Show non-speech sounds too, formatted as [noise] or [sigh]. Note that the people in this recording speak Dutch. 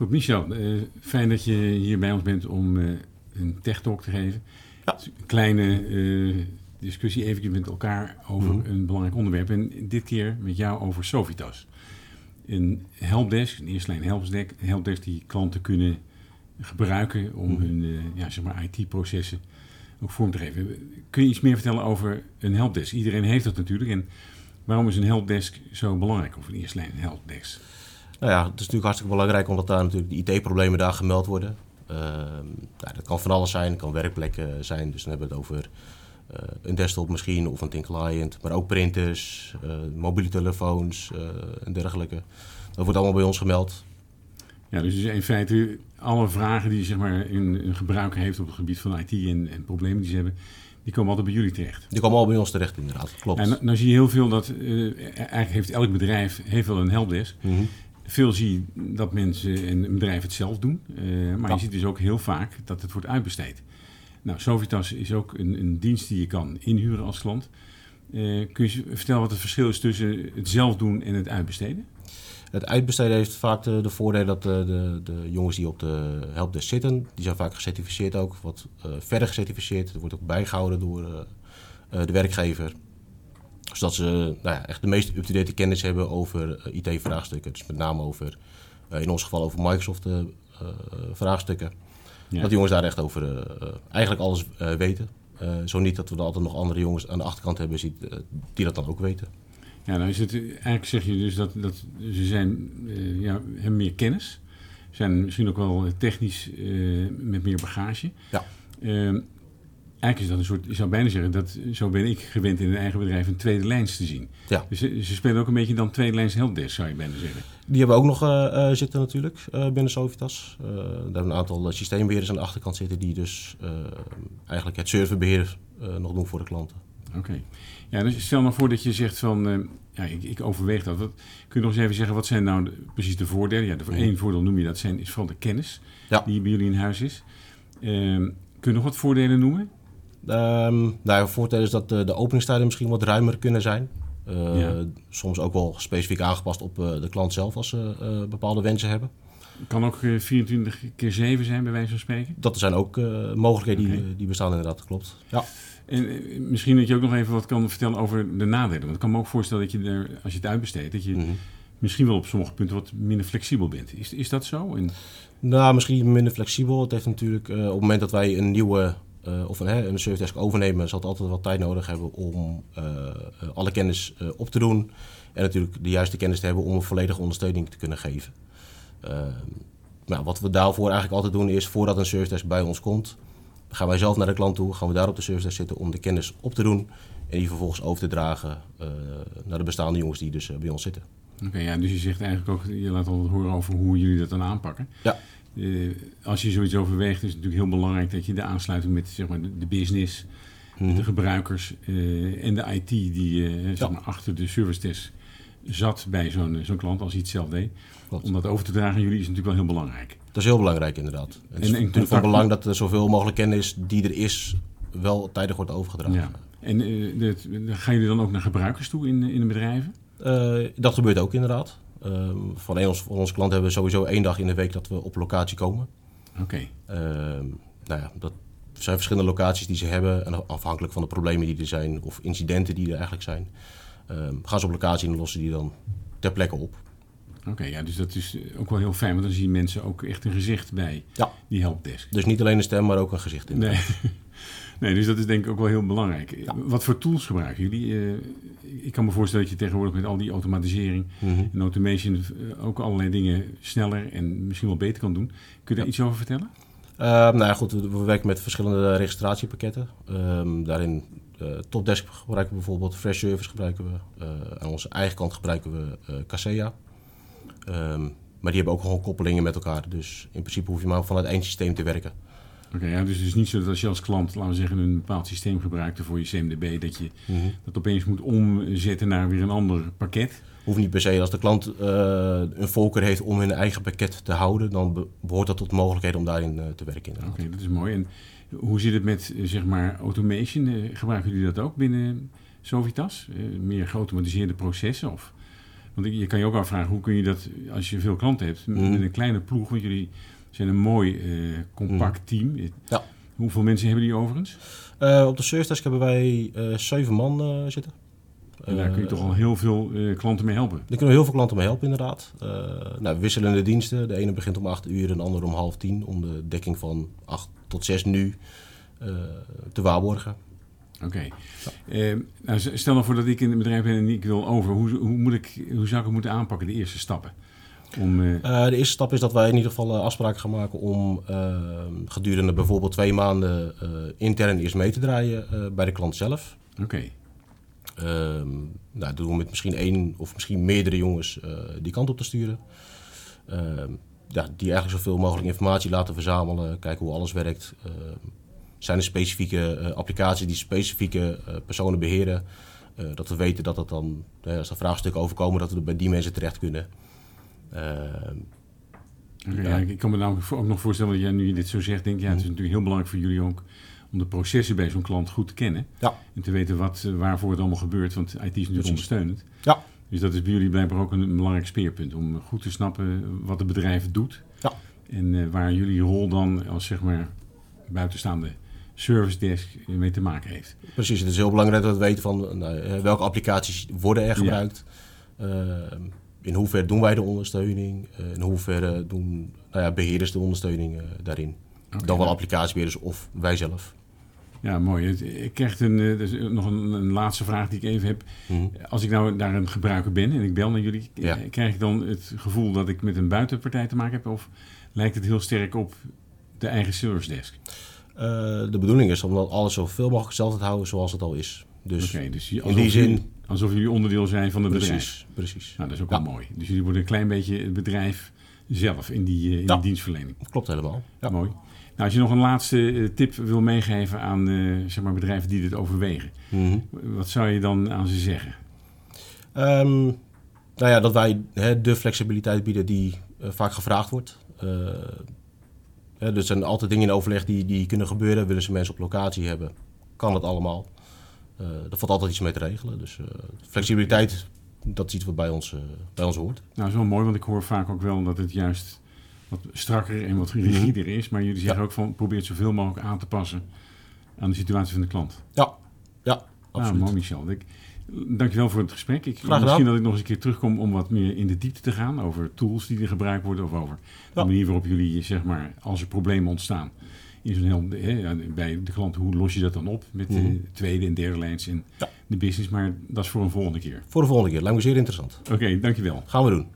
Goed, Michel, uh, fijn dat je hier bij ons bent om uh, een tech talk te geven. Ja. Een kleine uh, discussie eventjes met elkaar over Mhm. een belangrijk onderwerp. En dit keer met jou over Sofitas. Een helpdesk, een eerste lijn helpdesk, een helpdesk die klanten kunnen gebruiken om Mhm. hun ja, zeg maar IT-processen ook vorm te geven. Kun je iets meer vertellen over een helpdesk? Iedereen heeft dat natuurlijk. En waarom is een helpdesk zo belangrijk? Of een eerste lijn helpdesk? Nou ja, het is natuurlijk hartstikke belangrijk omdat daar natuurlijk de IT-problemen daar gemeld worden. Uh, nou, dat kan van alles zijn, het kan werkplekken zijn. Dus dan hebben we het over uh, een desktop misschien of een thin client. Maar ook printers, uh, mobiele telefoons en dergelijke. Dat wordt allemaal bij ons gemeld. Ja, dus in feite alle vragen die zeg maar, een, een gebruiker heeft op het gebied van IT en, en, problemen die ze hebben, die komen altijd bij jullie terecht. Die komen al bij ons terecht, inderdaad. Klopt. En nou, zie je heel veel dat, uh, eigenlijk heeft elk bedrijf heeft wel een helpdesk. Mm -hmm. Veel zie je dat mensen en een bedrijf het zelf doen. Uh, maar ja. je ziet dus ook heel vaak dat het wordt uitbesteed. Nou, Sofitas is ook een, een dienst die je kan inhuren als klant. Uh, kun je vertellen wat het verschil is tussen het zelf doen en het uitbesteden? Het uitbesteden heeft vaak de, de voordeel dat de, de, de, jongens die op de helpdesk zitten, die zijn vaak gecertificeerd ook, wat uh, verder gecertificeerd. Het wordt ook bijgehouden door uh, de werkgever. Zodat ze nou ja, echt de meest up-to-date kennis hebben over uh, IT-vraagstukken. Dus met name over, in ons geval over Microsoft-vraagstukken. Ja. Dat de jongens daar echt over eigenlijk alles weten. zo niet dat we er altijd nog andere jongens aan de achterkant hebben die dat dan ook weten. Ja, nou is het, eigenlijk zeg je dus dat, dat ze zijn, uh, ja, hebben meer kennis. Zijn misschien ook wel technisch uh, met meer bagage. Ja. Uh, eigenlijk is dat een soort, ik zou bijna zeggen, dat, zo ben ik gewend in een eigen bedrijf een tweede lijns te zien. Ja. Dus ze, ze spelen ook een beetje dan tweede lijns helpdesk, zou je bijna zeggen. Die hebben we ook nog uh, zitten natuurlijk binnen Sofitas. daar hebben we een aantal systeembeheerders aan de achterkant zitten die dus eigenlijk het serverbeheer nog doen voor de klanten. Oké. Okay. Ja, dus stel nou voor dat je zegt van, uh, ja, ik, ik, overweeg dat. Wat, kun je nog eens even zeggen, wat zijn nou de, precies de voordelen? Ja, de, één voordeel noem je dat, zijn, is vooral de kennis ja. die bij jullie in huis is. Uh, kun je nog wat voordelen noemen? Um, nou, het voordeel is dat de, de openingstijden misschien wat ruimer kunnen zijn. Uh, Ja. Soms ook wel specifiek aangepast op uh, de klant zelf als ze uh, bepaalde wensen hebben. Kan ook eh, 24 keer 7 zijn, bij wijze van spreken. Dat zijn ook mogelijkheden die, die bestaan inderdaad, klopt. Ja. En eh, misschien dat je ook nog even wat kan vertellen over de nadelen. Want ik kan me ook voorstellen dat je er, als je het uitbesteedt, dat je Mhm. misschien wel op sommige punten wat minder flexibel bent. Is, is dat zo? En, Nou, misschien minder flexibel. Het heeft natuurlijk eh, op het moment dat wij een nieuwe eh, of een, hè, een service desk overnemen, zal het altijd wat tijd nodig hebben om eh, eh, alle kennis op te doen. En natuurlijk de juiste kennis te hebben om een volledige ondersteuning te kunnen geven. Eh, nou, wat we daarvoor eigenlijk altijd doen is, voordat een service desk bij ons komt, gaan wij zelf naar de klant toe, gaan we daar op de service desk zitten om de kennis op te doen. En die vervolgens over te dragen naar de bestaande jongens die dus bij ons zitten. Oké, ja, dus je zegt eigenlijk ook, je laat altijd horen over hoe jullie dat dan aanpakken. Ja. Eh, als je zoiets overweegt, is het natuurlijk heel belangrijk dat je de aansluiting met zeg maar, de, de business, Mhm. de gebruikers eh, en de IT die eh, zeg maar, achter de service desk zat bij zo'n zo'n klant als hij het zelf deed. Klopt. Om dat over te dragen aan jullie is natuurlijk wel heel belangrijk. Dat is heel belangrijk inderdaad. Het is En- en natuurlijk contact- van belang dat er zoveel mogelijk kennis die er is, wel tijdig wordt overgedragen. Ja. En dit- gaan jullie dan ook naar gebruikers toe in, in de bedrijven? Dat gebeurt ook inderdaad. Ehm, van, een, van onze klanten hebben we sowieso één dag in de week dat we op locatie komen. Oké. Ehm, nou ja, dat zijn verschillende locaties die ze hebben. En afhankelijk van de problemen die er zijn of incidenten die er eigenlijk zijn, ehm, gaan ze op locatie en lossen die dan ter plekke op. Oké, ja, dus dat is ook wel heel fijn, want dan zien mensen ook echt een gezicht bij Ja. die helpdesk. Dus niet alleen een stem, maar ook een gezicht in. Nee. [laughs] nee, dus dat is denk ik ook wel heel belangrijk. Ja. Wat voor tools gebruiken jullie? Eh, ik kan me voorstellen dat je tegenwoordig met al die automatisering Mhm. en automation eh, ook allerlei dingen sneller en misschien wel beter kan doen. Kun je daar Ja. iets over vertellen? Ehm, nou ja, goed, we, we werken met verschillende registratiepakketten. Ehm, daarin eh Topdesk gebruiken we bijvoorbeeld, Fresh Service gebruiken we. Aan onze eigen kant gebruiken we Kaseya. Ehm, maar die hebben ook gewoon koppelingen met elkaar. Dus in principe hoef je maar vanuit één systeem te werken. Oké, ja, dus het is niet zo dat als je als klant, laten we zeggen, een bepaald systeem gebruikte voor je CMDB, dat je dat opeens moet omzetten naar weer een ander pakket. Hoeft niet per se als de klant eh, een voorkeur heeft om hun eigen pakket te houden, dan be- behoort dat tot de mogelijkheden om daarin eh, te werken. Oké, dat is mooi. En hoe zit het met, eh, zeg maar, automation? Gebruiken jullie dat ook binnen Sovitas? Meer geautomatiseerde processen? Of, Want je kan je ook afvragen, hoe kun je dat, als je veel klanten hebt, met Mhm. een kleine ploeg, want jullie zijn een mooi eh, compact team. Ja. Hoeveel mensen hebben die overigens? Eh, op de service desk hebben wij eh, zeven man zitten. En daar kun je toch al heel veel klanten mee helpen. Daar kunnen we heel veel klanten mee helpen, inderdaad. Nou, wisselende diensten. De ene begint om 8 uur en de andere om half tien. Om de dekking van 8 tot 6 nu te waarborgen. Oké. Nou, stel nou voor dat ik in het bedrijf ben en ik wil over. Hoe, hoe, moet ik, hoe zou ik het moeten aanpakken, de eerste stappen? Om, eh, Eh, de eerste stap is dat wij in ieder geval eh, afspraken gaan maken om eh, gedurende bijvoorbeeld twee maanden intern eerst mee te draaien bij de klant zelf. Oké. Ehm, nou, dat doen we met misschien één of misschien meerdere jongens die kant op te sturen. Ehm, ja, die eigenlijk zoveel mogelijk informatie laten verzamelen, kijken hoe alles werkt. Ehm, zijn er specifieke applicaties die specifieke personen beheren? Eh, dat we weten dat het dan, als er vraagstukken overkomen, dat we bij die mensen terecht kunnen. Ehm, Oké, Ja. ik kan me namelijk ook nog voorstellen dat jij nu je dit zo zegt, denk ja, het is natuurlijk heel belangrijk voor jullie ook om de processen bij zo'n klant goed te kennen. Ja. En te weten wat, eh, waarvoor het allemaal gebeurt, want IT is natuurlijk Precies. ondersteunend. Ja. Dus dat is bij jullie blijkbaar ook een, een belangrijk speerpunt om goed te snappen wat het bedrijf doet. Ja. En eh, waar jullie rol dan als zeg maar buitenstaande service desk mee te maken heeft. Precies, het is heel belangrijk dat we weten van nou, eh, welke applicaties worden er Ja. gebruikt. In hoeverre doen wij de ondersteuning? Eh, in hoeverre doen nou ja, beheerders de ondersteuning eh, daarin? Dan wel applicatiebeheerders of wij zelf. Ja, mooi. Ik krijg een, eh, dus nog een, een laatste vraag die ik even heb. Mhm. Als ik nou daar een gebruiker ben en ik bel naar jullie, Ja. krijg ik dan het gevoel dat ik met een buitenpartij te maken heb? Of lijkt het heel sterk op de eigen service desk? De bedoeling is om dat alles zoveel mogelijk hetzelfde te houden zoals het al is. Dus dus in alsof die zin- jullie- alsof jullie onderdeel zijn van het bedrijf. precies, precies. Nou, dat is ook Ja. wel mooi. Dus jullie worden een klein beetje het bedrijf zelf in die, eh, in Ja. die dienstverlening. Klopt helemaal. Ja. Mooi. Nou, als je nog een laatste eh, tip wil meegeven aan eh, zeg maar bedrijven die dit overwegen, Mhm. wat zou je dan aan ze zeggen? Ehm, nou ja, dat wij hè, de flexibiliteit bieden die vaak gevraagd wordt. Hè, dus er zijn altijd dingen in overleg die, die kunnen gebeuren. Willen ze mensen op locatie hebben, kan het allemaal. Eh er valt altijd iets mee te regelen. Dus eh, flexibiliteit, dat is iets wat bij ons, eh, bij ons hoort. Nou, dat is wel mooi, want ik hoor vaak ook wel dat het juist wat strakker en wat rigider is. Maar jullie zeggen Ja. ook van probeer het zoveel mogelijk aan te passen aan de situatie van de klant. Ja, ja, Nou, absoluut. mooi Michel. Ik, dankjewel voor het gesprek. Ik, gedaan. misschien dat ik nog eens een keer terugkom om wat meer in de diepte te gaan over tools die er gebruikt worden of over de Ja. manier waarop jullie, zeg maar, als er problemen ontstaan heel, bij de klant, hoe los je dat dan op met de Mhm. tweede en derde lijns in Ja. de business. Maar dat is voor een volgende keer. Voor de volgende keer. Lijkt me zeer interessant. Oké, dankjewel. Gaan we doen.